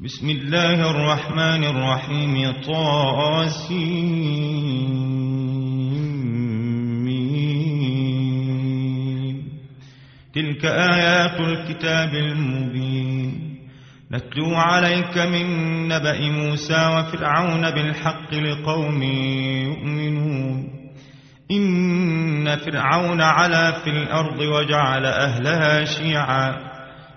بسم الله الرحمن الرحيم. طاسمين تلك آيات الكتاب المبين. نتلو عليك من نبأ موسى وفرعون بالحق لقوم يؤمنون. إن فرعون علا في الأرض وجعل أهلها شيعاً.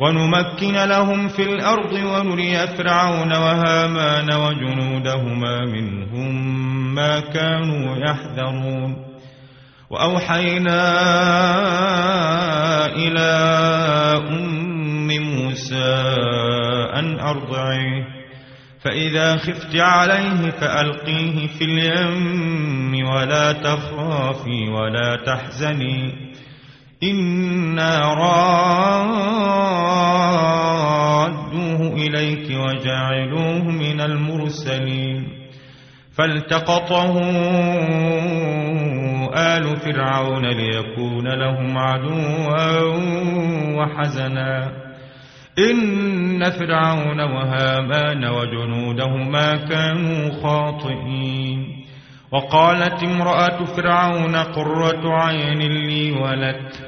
ونمكن لهم في الأرض ونري فرعون وهامان وجنودهما منهم ما كانوا يحذرون. وأوحينا إلى أم موسى أن أرضعيه. فإذا خفت عليه فألقيه في اليم ولا تخافي ولا تحزني. إنا رادوه إليك وجعلوه من المرسلين فالتقطه آل فرعون ليكون لهم عدوا وحزنا إن فرعون وهامان وجنودهما كانوا خاطئين وقالت امرأة فرعون قرة عين لي ولك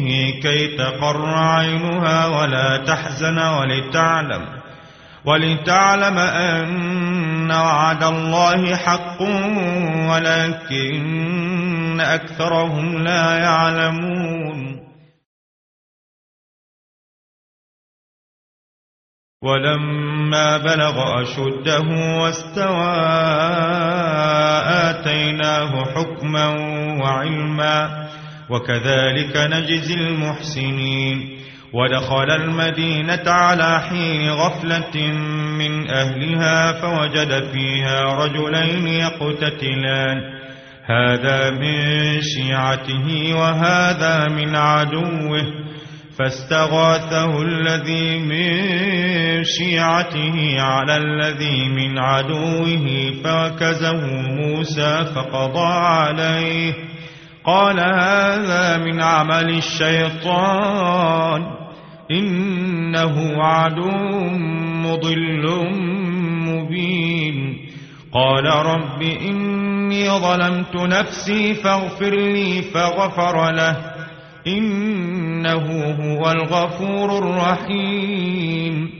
أمه كي تقر عينها ولا تحزن ولتعلم ولتعلم أن وعد الله حق ولكن أكثرهم لا يعلمون. ولما بلغ أشده واستوى آتيناه حكما وعلما وكذلك نجزي المحسنين. ودخل المدينة على حين غفلة من أهلها فوجد فيها رجلين يقتتلان. هذا من شيعته وهذا من عدوه. فاستغاثه الذي من شيعته على الذي من عدوه فوكزه موسى فقضى عليه. قال هذا من عمل الشيطان. إنه عدو مضل مبين. قال رب إني ظلمت نفسي فاغفر لي فغفر له. إنه هو الغفور الرحيم.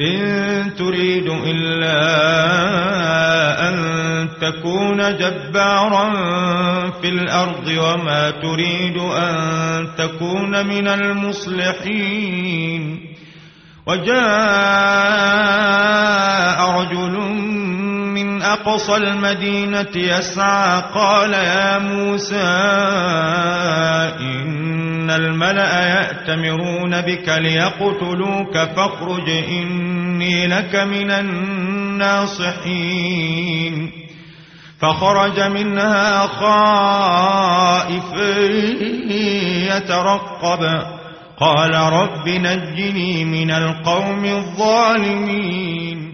إن تريد إلا أن تكون جبارا في الأرض وما تريد أن تكون من المصلحين. وجاء رجل من أقصى المدينة يسعى قال يا موسى إن الملأ يأتمرون بك ليقتلوك فاخرج إني لك من الناصحين فخرج منها خائف يترقب قال رب نجني من القوم الظالمين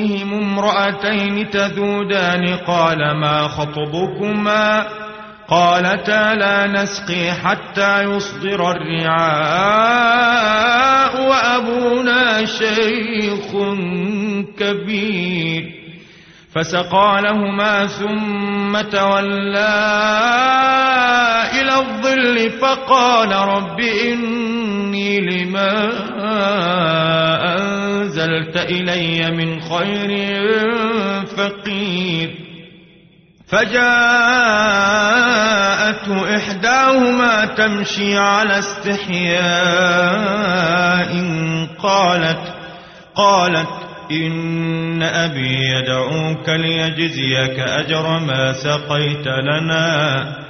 دونهم امرأتين تذودان قال ما خطبكما قالتا لا نسقي حتى يصدر الرعاء وأبونا شيخ كبير فسقى لهما ثم تولى إلى الظل فقال رب إني لما أنزلت إلي من خير فقير. فجاءته إحداهما تمشي على استحياء قالت قالت إن أبي يدعوك ليجزيك أجر ما سقيت لنا.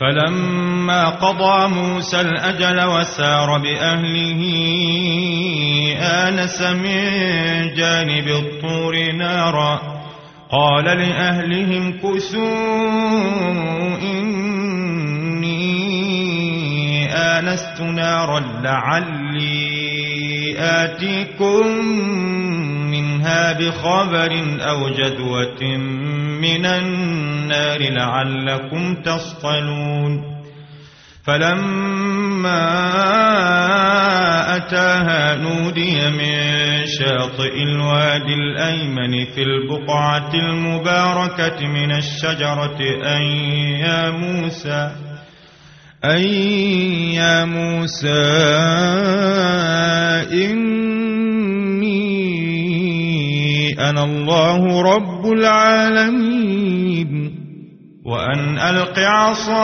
فلما قضى موسى الأجل وسار بأهله آنس من جانب الطور نارا. قال لأهلهم كسوا إني آنست نارا لعلي آتيكم بخبر أو جدوة من النار لعلكم تصطلون. فلما أتاها نودي من شاطئ الوادي الأيمن في البقعة المباركة من الشجرة أن يا موسى أن يا موسى إني أنا الله رب العالمين. وأن ألق عصاك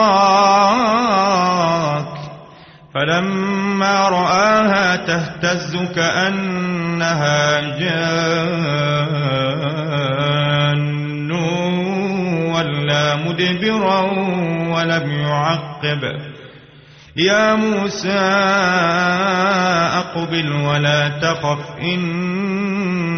فلما رآها تهتز كأنها جان. ولا مدبرا ولم يعقب. يا موسى أقبل ولا تخف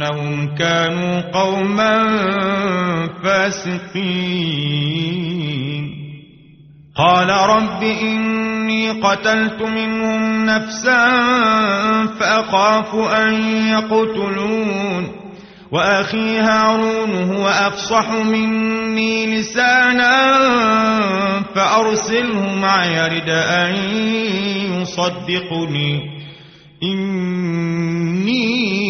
إنهم كانوا قوما فاسقين. قال رب إني قتلت منهم نفسا فأخاف أن يقتلون. وأخي هارون هو أفصح مني لسانا فأرسله معي رد أن يصدقني. إني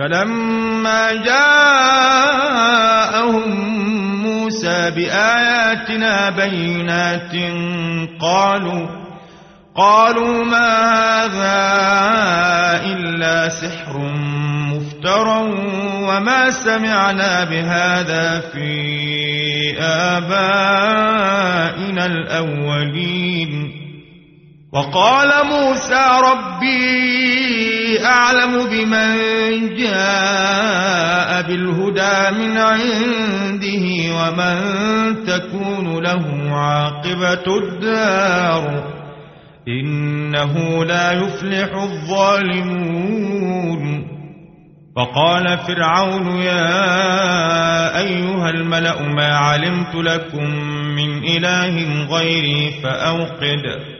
فلما جاءهم موسى بآياتنا بينات قالوا قالوا ما هذا إلا سحر مفترى وما سمعنا بهذا في آبائنا الأولين. وقال موسى ربي أعلم بمن جاء بالهدى من عنده ومن تكون له عاقبة الدار إنه لا يفلح الظالمون. وقال فرعون يا أيها الملأ ما علمت لكم من إله غيري فأوقد.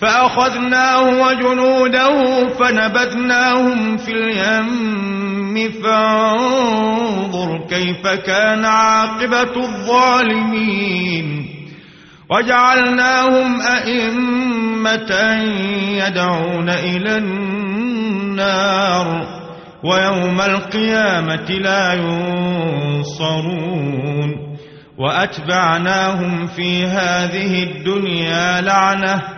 فأخذناه وجنوده فنبذناهم في اليم فانظر كيف كان عاقبة الظالمين. وجعلناهم أئمة يدعون إلى النار ويوم القيامة لا ينصرون. وأتبعناهم في هذه الدنيا لعنةً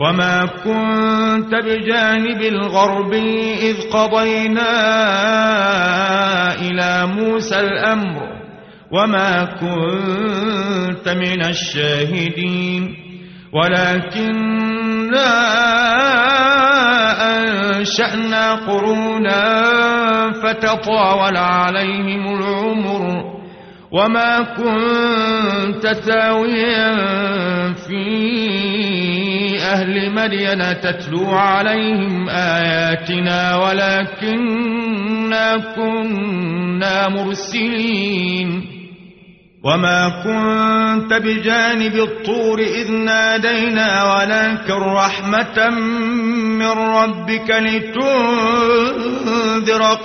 وما كنت بجانب الغرب إذ قضينا إلى موسى الأمر وما كنت من الشاهدين ولكننا أنشأنا قرونا فتطاول عليهم العمر وما كنت ثاويا في أهل مدين تتلو عليهم آياتنا ولكننا كنا مرسلين وما كنت بجانب الطور إذ نادينا ولكن رحمة من ربك لتنذر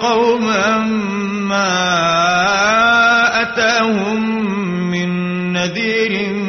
قوما ما أتاهم من نذير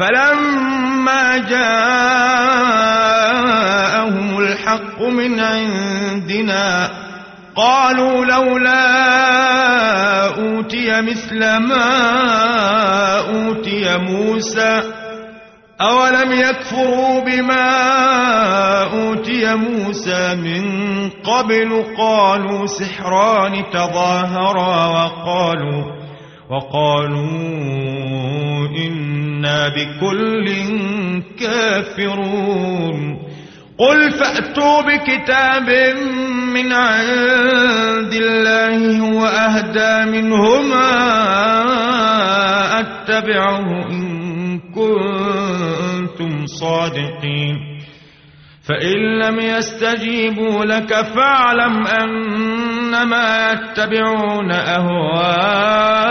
فلما جاءهم الحق من عندنا قالوا لولا أوتي مثل ما أوتي موسى أولم يكفروا بما أوتي موسى من قبل؟ قالوا سحران تظاهرا وقالوا وقالوا إنا بكل كافرون. قل فأتوا بكتاب من عند الله هو أهدى منهما أتبعه إن كنتم صادقين. فإن لم يستجيبوا لك فاعلم أنما يتبعون أهواءهم.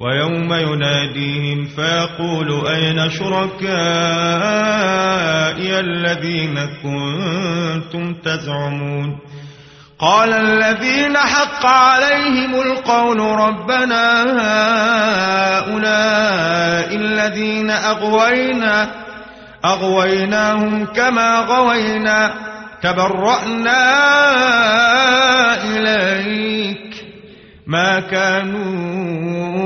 ويوم يناديهم فيقول أين شركائي الذين كنتم تزعمون قال الذين حق عليهم القول ربنا هؤلاء الذين أغوينا أغويناهم كما غوينا تبرأنا إليك ما كانوا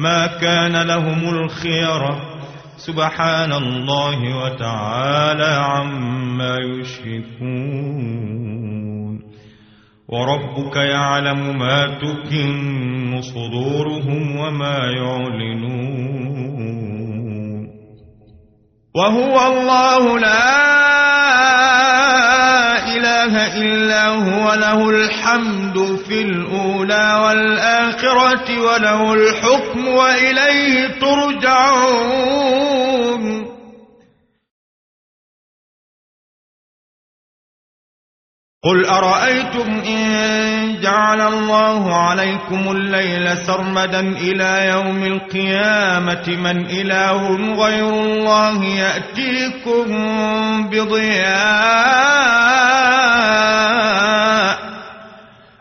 ما كان لهم الخيرة سبحان الله وتعالى عما يشركون. وربك يعلم ما تكن صدورهم وما يعلنون. وهو الله لا إله إلا هو له الحمد في الأولى والآخرة وله الحكم وإليه ترجعون. قل أرأيتم إن جعل الله عليكم الليل سرمدا إلى يوم القيامة من إله غير الله يأتيكم بضياء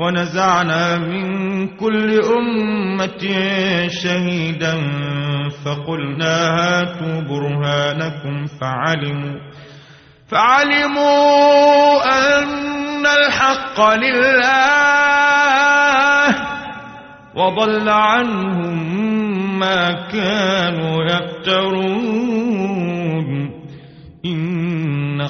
ونزعنا من كل أمة شهيدا فقلنا هاتوا برهانكم فعلموا فعلموا أن الحق لله وضل عنهم ما كانوا يفترون.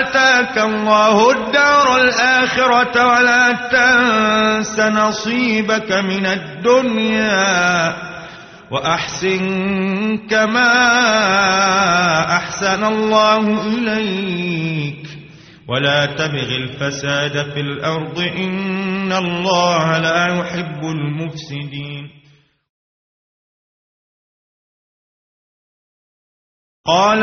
آتاك الله الدار الآخرة ولا تنس نصيبك من الدنيا وأحسن كما أحسن الله إليك. ولا تبغ الفساد في الأرض إن الله لا يحب المفسدين. قال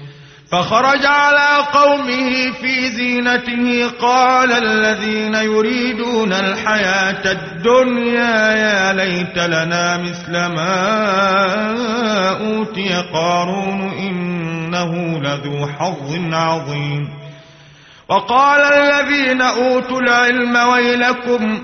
فخرج على قومه في زينته قال الذين يريدون الحياة الدنيا يا ليت لنا مثل ما أوتي قارون إنه لذو حظ عظيم. وقال الذين أوتوا العلم ويلكم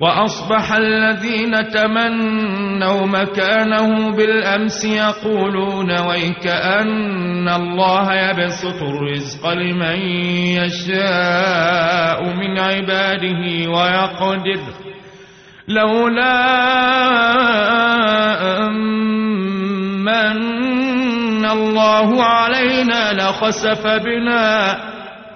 وأصبح الذين تمنوا مكانه بالأمس يقولون ويكأن الله يبسط الرزق لمن يشاء من عباده ويقدر. لولا أمن الله علينا لخسف بنا